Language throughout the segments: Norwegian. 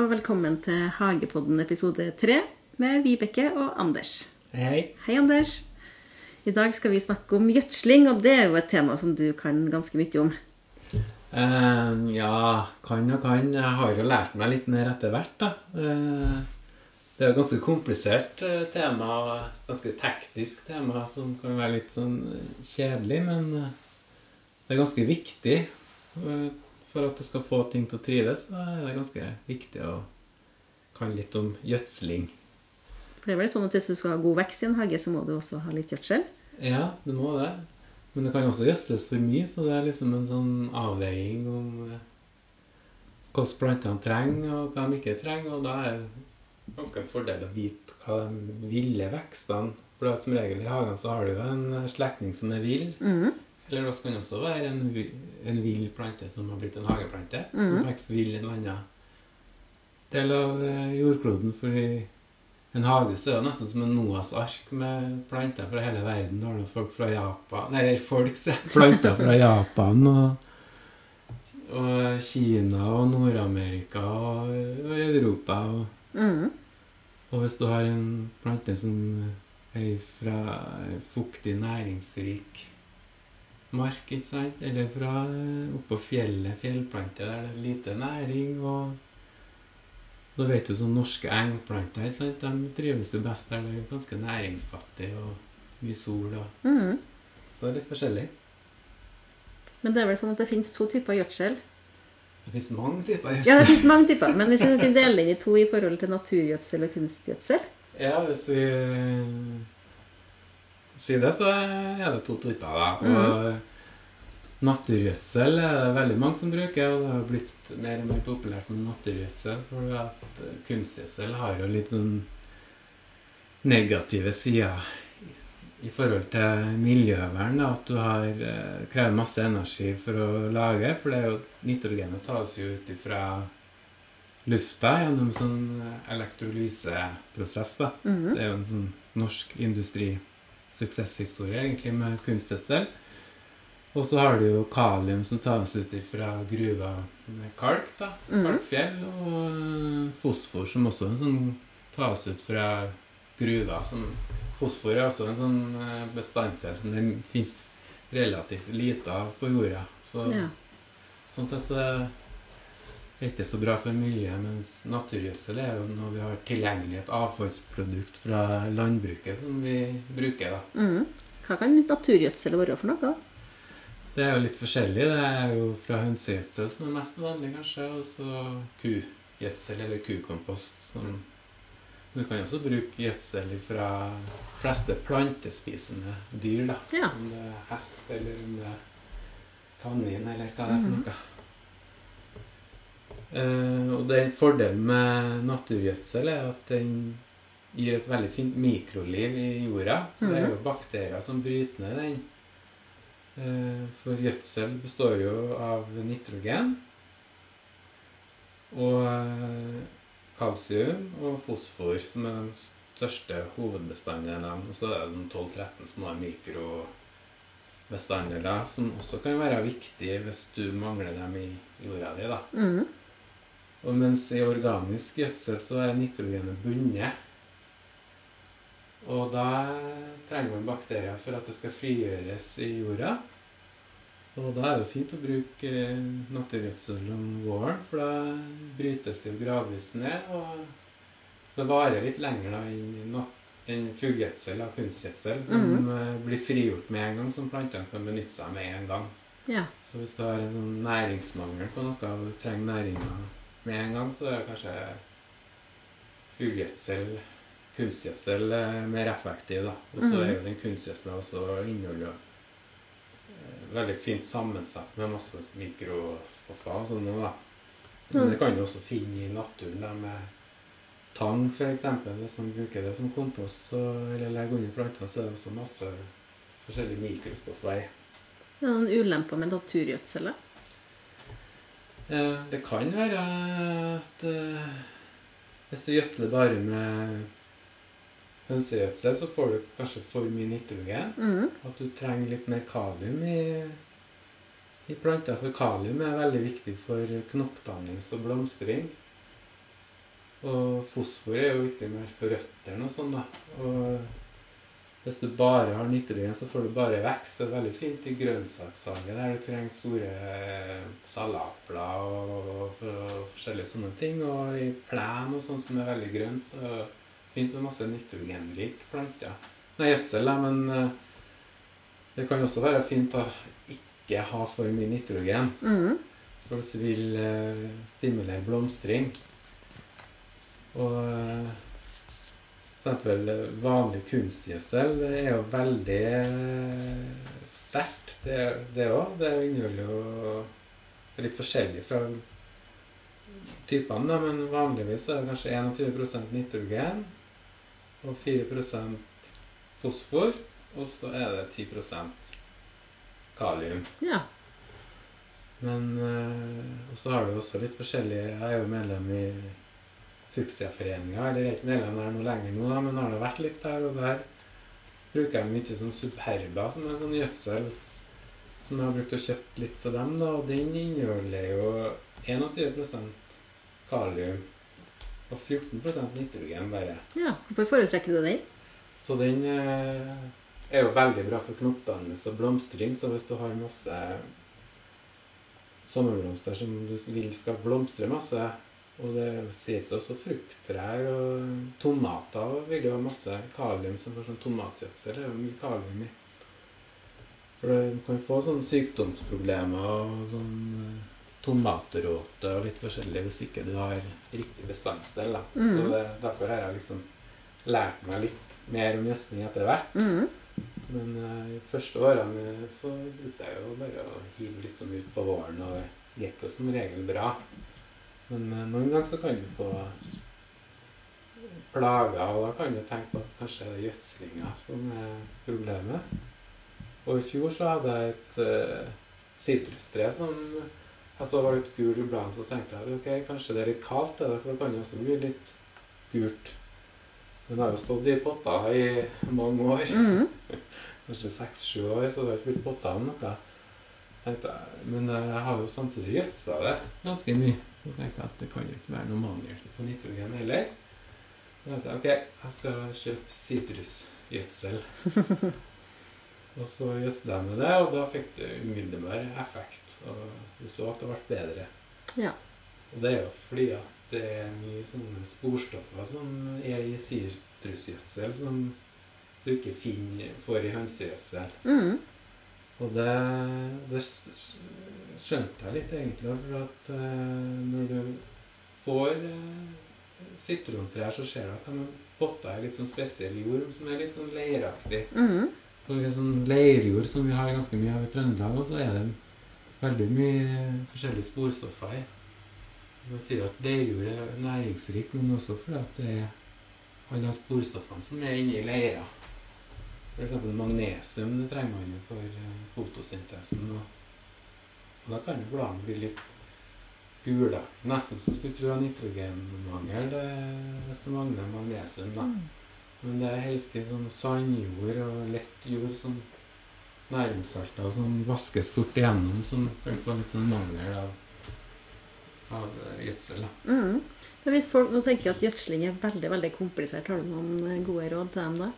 og velkommen til Hagepodden episode tre med Vibeke og Anders. Hei, hei. Hei, Anders. I dag skal vi snakke om gjødsling, og det er jo et tema som du kan ganske mye om. Eh, ja, kan og kan. Jeg har jo lært meg litt mer etter hvert, da. Eh, det er et ganske komplisert eh, tema, ganske teknisk tema som kan være litt sånn eh, kjedelig, men eh, det er ganske viktig. Eh, for at du skal få ting til å trives, så er det ganske viktig å kan litt om gjødsling. For det er vel sånn at Hvis du skal ha god vekst i en hage, så må du også ha litt gjødsel. Ja, du må det. Men det kan også gjødsles for mye, så det er liksom en sånn avveiing om hvordan hvilke plantene trenger, og hva de ikke trenger. Og da er det ganske en fordel å vite hva de ville vekstene For da, som regel i hagen så har du jo en slektning som er vill. Mhm. Eller det kan også være en, en vill plante som har blitt en hageplante. Som vokser vill i en annen del av eh, jordkloden. For i en hage så er det nesten som en Noas ark med planter fra hele verden. Da har du folk fra Japan Nei, eller folk, sier. Planter fra Japan og, og Kina og Nord-Amerika og, og Europa. Og, Mhm. og hvis du har en plante som er fra fuktig, næringsrik mark, ikke sant? Eller fra eh, oppå fjellet, fjellplante, der det er lite næring og Da vet du sånn norske engplanter, sant? de trives jo best der det er ganske næringsfattig og mye sol. Og, Mm. så det er litt forskjellig. Men det er vel sånn at det finnes to typer gjødsel. Det finnes mange typer. Ja, det finnes mange typer, men hvis vi kan dele inn i to i forhold til naturgjødsel og kunstgjødsel Ja, hvis vi sier det, så er det to typer, da. Og naturgjødsel er det veldig mange som bruker, og det har blitt mer og mer populært med naturgjødsel, for at kunstgjødsel har jo litt sånn negative sider i forhold til miljøvern, da, at du har, eh, krever masse energi for å lage, for det er jo, nitrogenet tas jo ut ifra lufta gjennom sånn elektrolyseprosess. da. Mhm. Det er jo en sånn norsk industrisuksesshistorie egentlig med kunstgjødsel. Og så har du jo kalium som tas ut fra gruva med kalk, da. Mhm. Kalkfjell. Og øh, fosfor som også en sånn tas ut fra gruva. Som, fosfor er også en sånn øh, bestandsdel som det finnes relativt lite av på jorda. Så Ja. Sånn sett så er ikke så bra for miljøet, mens naturgjødsel er jo når vi har tilgjengelig et avfallsprodukt fra landbruket som vi bruker. da. Mm. Hva kan naturgjødsel være for noe? Det er jo litt forskjellig. Det er jo fra hønsegjødsel som er mest vanlig, kanskje, og så kugjødsel eller kukompost. Som du kan også bruke gjødsel fra fleste plantespisende dyr, da. Ja. Om det er hest, eller om det er kanin, eller hva det er for noe. Eh, og den fordelen med naturgjødsel er at den gir et veldig fint mikroliv i jorda. For det er jo bakterier som bryter ned den. Eh, for gjødsel består jo av nitrogen og eh, kalsium og fosfor, som er de største hovedbestanddelene. Og så er det de 12-13 små mikrobestanddeler, som også kan være viktige hvis du mangler dem i jorda di. da. Mhm. Og mens i organisk gjødsel så er nitrogenet bundet. Og da trenger man bakterier for at det skal frigjøres i jorda. Og da er det fint å bruke eh, naturgjødsel om våren, for da brytes det jo gradvis ned. Og det varer litt lenger da enn fuggjødsel, enn fuglgjødsel og kunstgjødsel, som eh, blir frigjort med en gang, som plantene kan benytte seg av med en gang. Ja. Så hvis du har en sånn næringsmangel på noe og trenger næringa med en gang, så er det kanskje fuglgjødsel, kunstgjødsel eh, mer effektiv. da. Og så Mhm. er jo den kunstgjødselen også inneholder eh, veldig fint sammensatt med masse mikrostoffer og sånn da. Men det kan du også finne i naturen da, med tang f.eks. Hvis man bruker det som kompost så, eller legger under plantene, så er det også masse forskjellige mikrostoffer i. Det er noen ulemper med naturgjødsel. da. Eh, Det kan være at eh, hvis du gjødsler bare med hønsegjødsel, så får du kanskje for mye nitrogen. Mm. At du trenger litt mer kalium i, i planter. For kalium er veldig viktig for knoppdannings og blomstring. Og fosfor er jo viktig mer for røttene og sånn, da. Og hvis du bare har nitrogen, så får du bare vekst. Det er veldig fint i grønnsakshage der du trenger store eh, salatblad og, forskjellige sånne ting. Og i plen og sånn som er veldig grønt, så fint med masse nitrogenrike planter. Nei, gjødsel, men eh, det kan også være fint å ikke ha for mye nitrogen. Mm. For hvis du vil eh, stimulere blomstring Og eh, eh, vanlig kunstgjødsel er jo veldig eh, sterkt, det òg. Det, det inneholder jo litt forskjellig fra typene, men vanligvis er det kanskje 21% nitrogen og 4% fosfor. Og så er det 10% kalium. Ja. Men øh, Og så har du også litt forskjellige Jeg er jo medlem i Fukstia-foreninga. Eller er ikke medlem der noe lenger nå, da, men har det vært litt der. Og der bruker jeg mye sånn Superba, som er sånn gjødsel som jeg har brukt å kjøpt litt av dem. da, Og den inneholder jo 21% kalium og 14% nitrogen bare. ja. Hvorfor foretrekker du den? Så den eh, er jo veldig bra for knoppdannelse og blomstring. Så hvis du har masse sommerblomster som du vil skal blomstre masse, og det sies også frukttrær og tomater vil jo ha masse kalium som får sånn tomatgjødsel. Det er mye kalium i. For du kan få sånne sykdomsproblemer og sånn eh, tomatråte og litt forskjellig hvis ikke du har riktig bestandsdel. da. Mm. Så det, derfor har jeg liksom lært meg litt mer om gjødsling etter hvert. Mm. Men i de første årene så brukte jeg jo bare å hive litt sånn ut på våren, og det gikk jo som regel bra. Men eh, noen ganger så kan du få plager, og da kan du tenke på at kanskje det er gjødslinga som er problemet. Og i fjor så hadde jeg et sitrustre uh, som jeg så var litt gul i bladet, så tenkte jeg ok, kanskje det er litt kaldt, det for det kan jo også bli litt gult. Men det har jo stått i potter i mange år Mm. kanskje seks-sju år, så det har ikke blitt potta om noe. Tenkte jeg, Men jeg har jo samtidig gjødsla det ganske mye. Så tenkte jeg at det kan jo ikke være noe mangel på nitrogen heller. Så tenkte jeg ok, jeg skal kjøpe sitrusgjødsel. og så gjødsla jeg med det, og da fikk det umiddelbar effekt. Og du så at det ble bedre. Ja. Og det er jo fordi at det er mye sånne sporstoffer som er i sitrusgjødsel, som du ikke finner får i hønsegjødsel. Mm. Og det, det skjønte jeg litt, egentlig. For at eh, når du får uh, sitrontrær, så ser du at de er litt sånn spesiell jord, som er litt sånn leiraktig. Mm. Det er sånn leirjord som vi har ganske mye av i Trøndelag, og så er det veldig mye forskjellige sporstoffer i. Man sier at leirjord er næringsrikt, men også fordi at det er alle de sporstoffene som er inni leira. F.eks. magnesium det trenger man jo for eh, fotosyntesen. Og, og da kan jo bladene bli litt gulaktige. Nesten som skulle tro nitrogenmangel det, hvis det mangler magnesium. da. Men det er helst i sånn sandjord og lett jord som næringssalter som vaskes fort igjennom, som kan få litt sånn mangel av, av eh, gjødsel. Mm. Men hvis folk nå tenker at gjødsling er veldig veldig komplisert, har du noen eh, gode råd til dem da?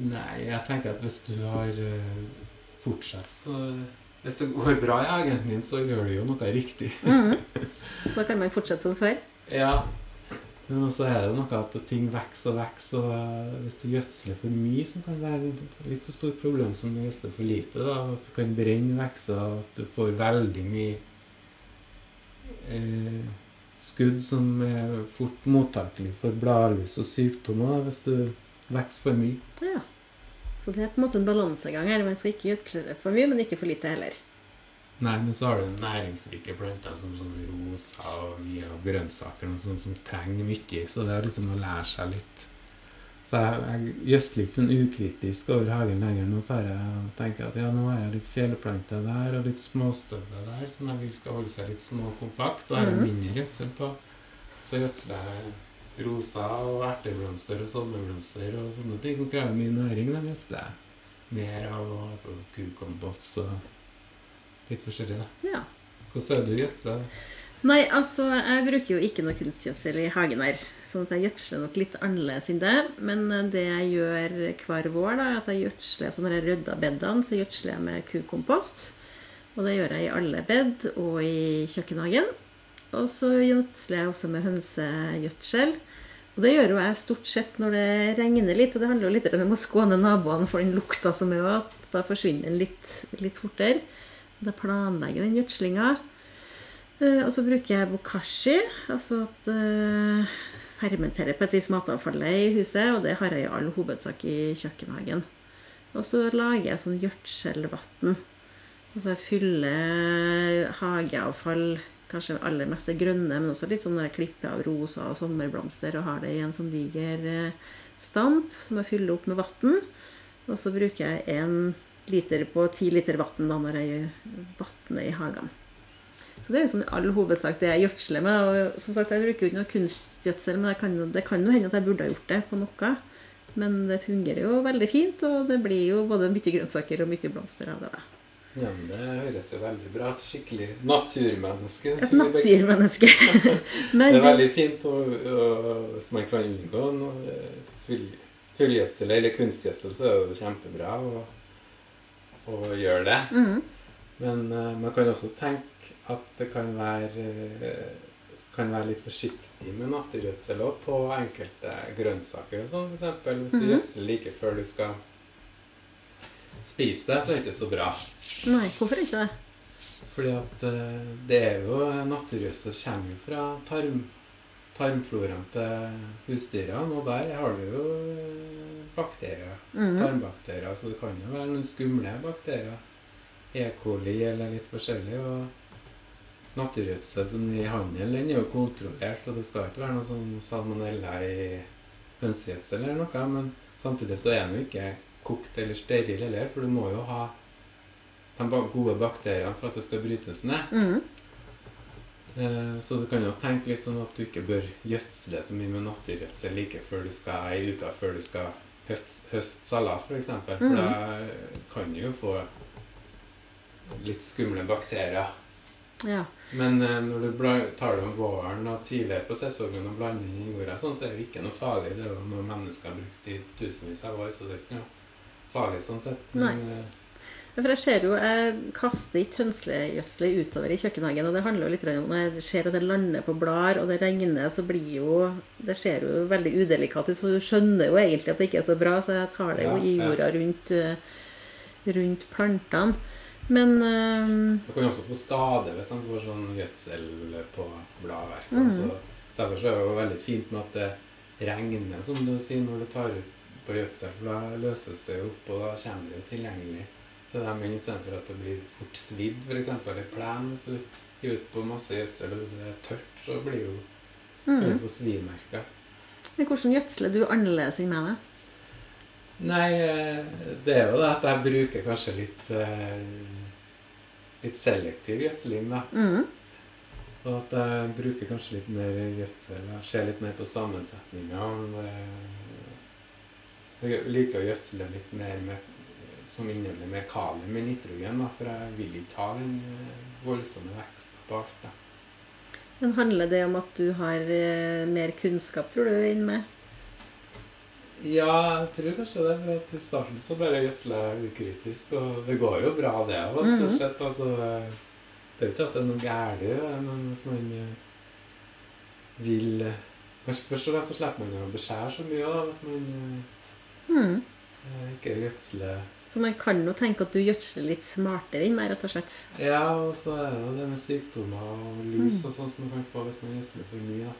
Nei, jeg tenker at hvis du har eh, fortsatt så Hvis det går bra i hagen din, så gjør du jo noe riktig. Mm. Da kan man fortsette som før. Ja. Men så er det noe at ting vokser og vokser, og eh, hvis du gjødsler for mye, så kan det være litt så stort problem som du gjødsler for lite. da, At du kan brenne vekster, og at du får veldig mye eh, skudd som er fort mottakelig for bladlus og sykdommer da, hvis du vokser for mye. Ja. Så det er på en måte en balansegang her. Man skal ikke gjødsle for mye, men ikke for lite heller. Nei, men så har du næringsrike planter som sånn rosa og mye av grønnsaker og sånn som trenger mye, så det er liksom å lære seg litt. Så jeg, gjødsler litt sånn ukritisk over hagen lenger. Nå tar jeg og tenker at ja, nå har jeg litt fjellplanter der og litt småstøvler der som jeg vil skal holde seg litt små og kompakt, og har jeg Mhm. mindre gjødsel på. Så gjødsler jeg rosa og erteblomster og sommerblomster og sånne ting som krever mye næring. Gjødsler jeg mer av har på kukompost og litt forskjellig. da. Ja. Hvordan er det du gjødsler? Nei, altså, jeg bruker jo ikke noe kunstgjødsel i hagen her. Sånn at jeg gjødsler nok litt annerledes enn det. Men eh, det jeg gjør hver vår, da, er at jeg gjødsler så når jeg rydder bedene, så gjødsler jeg med kukompost. Og det gjør jeg i alle bed og i kjøkkenhagen. Og så gjødsler jeg også med hønsegjødsel. Og det gjør jo jeg stort sett når det regner litt. Og det handler jo litt om å skåne naboene for den lukta som er at da forsvinner den litt, litt fortere. Da planlegger den gjødslinga. Eh, og så bruker jeg bokashi, altså at uh, fermenterer på et vis matavfallet i huset. Og det har jeg i all hovedsak i kjøkkenhagen. Og så lager jeg sånn gjødselvann. Altså jeg fyller hageavfall kanskje aller mest det grønne, men også litt sånn klippe av roser og sommerblomster, og har det i en sånn diger eh, stamp som jeg fyller opp med vann. Og så bruker jeg en liter på ti liter vann når jeg vanner i hagen. Så det er sånn all hovedsak det jeg gjødsler med. Og som sagt, jeg bruker jo ikke noe kunstgjødsel, men kan, jo, det kan jo hende at jeg burde ha gjort det på noe. Men det fungerer jo veldig fint, og det blir jo både mye grønnsaker og mye blomster av det. Ja, men Det høres jo veldig bra ut. Skikkelig naturmenneske. Et naturmenneske. det er veldig fint å, å, hvis man kan unngå fullgjødsel eller kunstgjødsel, så er det jo kjempebra å, å gjøre det. Mm. Men uh, man kan også tenke at det kan være, uh, kan være litt forsiktig med naturgjødsel òg på enkelte grønnsaker. og sånn, F.eks. hvis du mm. gjødsler like før du skal spise det, så er det ikke så bra. Nei, hvorfor ikke det? Fordi at uh, det er jo naturgjødsel kommer jo fra tarm, tarmfloraen til husdyrene, og der har du jo eh, bakterier. Mm. Tarmbakterier. Så det kan jo være noen skumle bakterier. E. coli eller litt forskjellig. og Naturgjødsel som i handel den er jo kontrollert, og det skal ikke være noe sånn salmonella i hønsegjødsel eller noe. Men samtidig så er den jo ikke kokt eller steril heller, for du må jo ha de gode bakteriene for at det skal brytes ned. Mm. Eh, så du kan jo tenke litt sånn at du ikke bør gjødsle så mye med naturgjødsel like før du skal ei uke før du skal høste salat, f.eks. For, eksempel. for mm. da kan du jo få litt skumle bakterier. Ja. Men eh, når du tar det om våren og tidligere på sesongen og blander inn i jorda, sånn, så er det ikke noe farlig. Det er jo noe mennesker har brukt i tusenvis av år, så det er ikke noe farlig sånn sett. Men, Nei. Eh, for jeg ser jo, jeg kaster ikke hønsegjødselet utover i kjøkkenhagen. Og det handler jo litt om når jeg ser at det lander på blader, og det regner, så blir jo Det ser jo veldig udelikat ut, så du skjønner jo egentlig at det ikke er så bra, så jeg tar det jo i jorda rundt, eh, rundt plantene. Men um, Du kan også få skade hvis man får sånn gjødsel på bladverket. Mm. Altså, derfor så er det jo veldig fint med at det regner, som du sier, når du tar ut på gjødsel. For da løses det jo opp, og da kommer det jo tilgjengelig til dem istedenfor at det blir fort svidd, f.eks. i plen. Hvis du gir ut på masse gjødsel og det er tørt, så blir jo mm. du svimerker. Men hvordan gjødsler du annerledes enn meg? Nei, eh, det er jo det at jeg bruker kanskje litt eh, litt selektiv gjødsling, da. Mm. Og at jeg bruker kanskje litt mer gjødsel. Jeg ser litt mer på sammensetninga. Jeg liker å gjødsle litt mer med, som inneholder mer kalium med nitrogen, da, for jeg vil ikke ha den eh, voldsomme veksten på alt. da. Men Handler det om at du har eh, mer kunnskap, tror du, inn med? Ja, jeg tror kanskje det. for at I starten så bare gjødsla jeg ukritisk, og det går jo bra, det òg, stort mhm. sett. Altså, det er jo ikke at det er noe galt, men hvis man eh, vil Først og fremst så slipper man å beskjære så mye da, hvis man Mm. Ikke gjødsle Så man kan jo tenke at du gjødsler litt smartere enn meg, rett og slett? Ja, og så er det det med sykdommer og lus mm. og sånn som man kan få hvis man gjødsler for mye.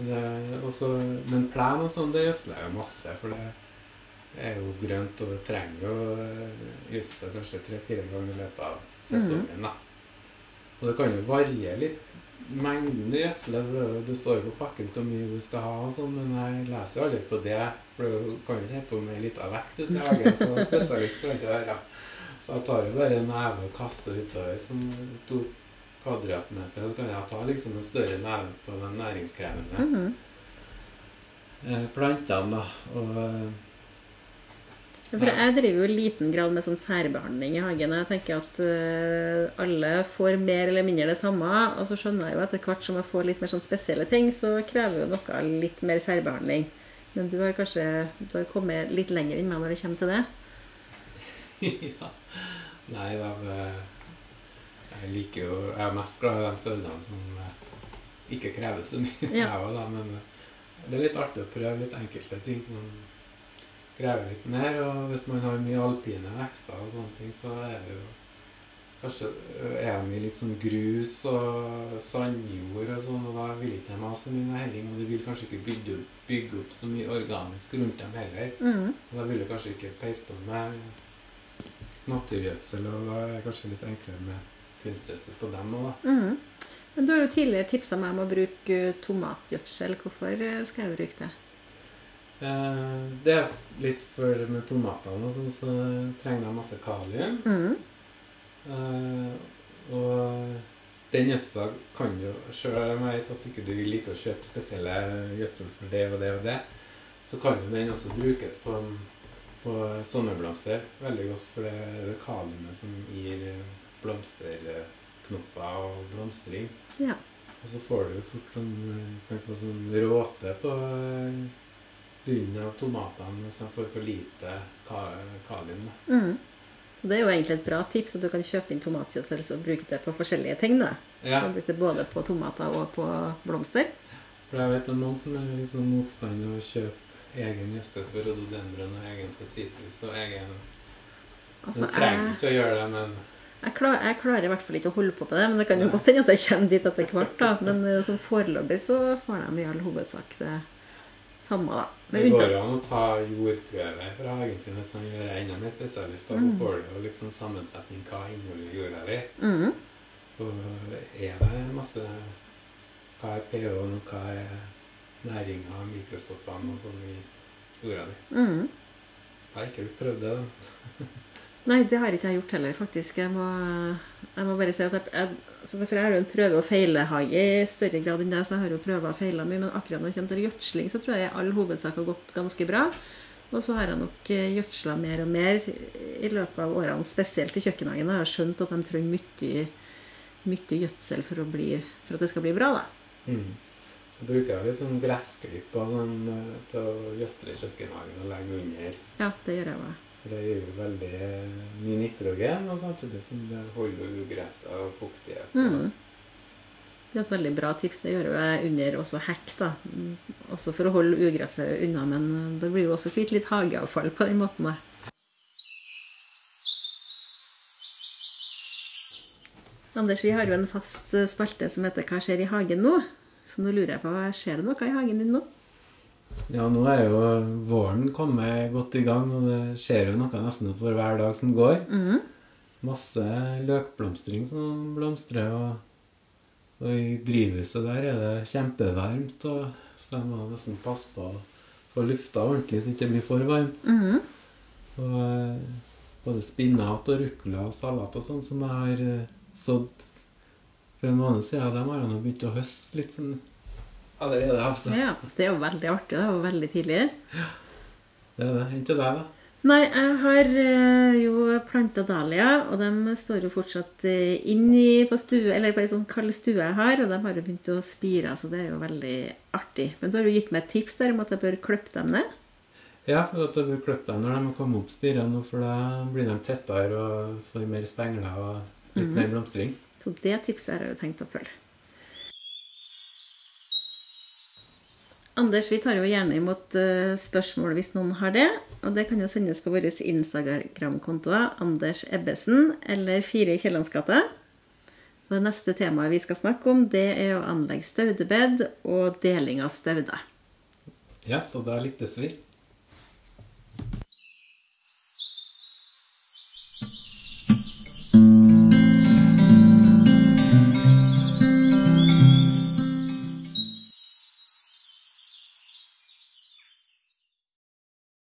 Det, også, men plen og sånn, det gjødsler jeg masse, for det er jo grønt, og det trenger jo gjødsel kanskje tre-fire ganger i løpet av sesongen. da. Og det kan jo varie litt mengden gjødsel. Det står på pakken hvor mye du skal ha, og sånn, men jeg leser jo aldri på det. For du kan jo ikke holde på med ei lita vekt ute i hagen, så spesialist kan ikke være. Så jeg tar jo bare en neve og kaster utover som to kvadratmeter. Så kan jeg ta liksom en større neve på de næringskrevende mm -hmm. plantene. da, og For jeg driver jo i liten grad med sånn særbehandling i hagen. Jeg tenker at uh, alle får mer eller mindre det samme. Og så skjønner jeg jo etter hvert som jeg får litt mer sånn spesielle ting, så krever jo noe litt mer særbehandling. Men du har kanskje du har kommet litt lenger enn meg når det kommer til det? ja. Nei da, jeg liker jo Jeg er mest glad i de støvlene som eh, ikke krever så mye. Ja. Jeg også da, men eh, det er litt artig å prøve litt enkelte ting som krever litt mer. Og hvis man har mye alpine vekster og sånne ting, så er det jo Kanskje er de i litt sånn grus og sandjord og sånn, og da vil ikke de ha så mye næring. Og du vil kanskje ikke bygge, bygge opp så mye organisk rundt dem heller. Mm. Og Da vil du kanskje ikke peise på med naturgjødsel, og da er det kanskje litt enklere med kunstgjødsel på dem òg, da. Mm. Men du har jo tidligere tipsa meg om å bruke tomatgjødsel. Hvorfor eh, skal jeg bruke det? Eh, det er litt for med tomatene og sånn, så trenger de masse kalium. Mm. Eh, og den gjødsla kan jo, sjøl om jeg vet at du ikke liker å kjøpe spesielle gjødsel for det og det og det, så kan jo den også brukes på, på sommerblomster veldig godt, for det er det kaliumet som gir blomsterknopper og blomstring. Ja. Og så får du jo fort sånn kan få sånn råte på eh, bunnen av tomatene hvis de får for lite kalium. Mm. Så det er jo egentlig et bra tips at du kan kjøpe inn tomatgjødsel og bruke det på forskjellige ting. da. Ja, bruke det både på tomater og på blomster. for jeg vet om noen som er sånn motstander av å kjøpe egen gjødsel for rhododendron og egen for sitrus og egen Altså, Du trenger ikke å gjøre det, men jeg, klarer, jeg klarer i hvert fall ikke å holde på med det, men det kan jo godt hende at jeg kommer dit etter hvert. da. Men eh, som foreløpig så får de i all hovedsak det samme, da. det går jo an å ta jordprøve fra hagen sin hvis man vil være enda mer spesialist. Da, så Mm. får du jo litt sånn sammensetning hva inneholder jorda di. mm. Og er det masse Hva er pH-en, og hva er næringa, mikrostoffene og sånn i jorda di? Mm. Jeg har ikke prøvd det, da. Nei, det har ikke jeg gjort heller, faktisk. Jeg må, jeg må bare si at jeg, jeg, så for jeg har jo en prøve- og feilehage i større grad enn deg, så jeg har jo prøver og feila mye. Men akkurat når det kommer til gjødsling, så tror jeg i all hovedsak har gått ganske bra. Og så har jeg nok eh, gjødsla mer og mer i løpet av årene, spesielt i kjøkkenhagen. Jeg har skjønt at de trenger mye, mye gjødsel for, bli, for at det skal bli bra, da. Mm. Så bruker jeg litt sånn gressklipp sånn eh, til å gjødsle kjøkkenhagen og legge under. Ja, det gjør jeg òg. For det gir jo veldig mye nitrogen, og samtidig som det holder ugresset og fuktighet. Mm. Det er et veldig bra tips. Det gjør jo jeg under også hekk, da. Mm, Også for å holde ugresset unna, men eh, det blir jo også kvitt litt hageavfall på den måten. da. Anders, vi har jo en fast eh, spalte som heter 'Hva skjer i hagen nå?' Så nå lurer jeg på, skjer det noe i hagen din nå? Ja, nå er jo våren kommet godt i gang, og det skjer jo noe nesten for hver dag som går. Mhm. Masse løkblomstring som blomstrer, og, og i drivhuset der er det kjempevarmt, og så jeg må nesten passe på å få lufta ordentlig så det ikke blir for varmt. Mhm. Og eh, både spinat og rucola og salat og sånn som jeg har eh, sådd for en måned siden, dem har jeg nå begynt å høste litt sånn allerede. Altså. Ja, det er jo veldig artig. Det var veldig tidlig. Ja. Det er det. Inntil deg, da. Nei, jeg har eh, jo planta dahlia, og de står jo fortsatt eh, inni på stue, eller på ei sånn kald stue jeg har, og de har jo begynt å spire, så det er jo veldig artig. Men du har jo gitt meg et tips der om at jeg bør klippe dem ned. Ja, for at jeg bør klippe dem når de har kommet opp spirene, for da blir de tettere og får mer stengler og litt Mhm. mer blomstring. Så det tipset har jeg jo tenkt å følge. Anders, vi tar jo gjerne imot eh, spørsmål hvis noen har det. Og det kan jo sendes på våre Instagram-kontoer Anders Ebbesen eller Fire i Kiellandsgata. Det neste temaet vi skal snakke om, det er å anlegge staudebed og deling av stauder. Ja, så da lyttes vi.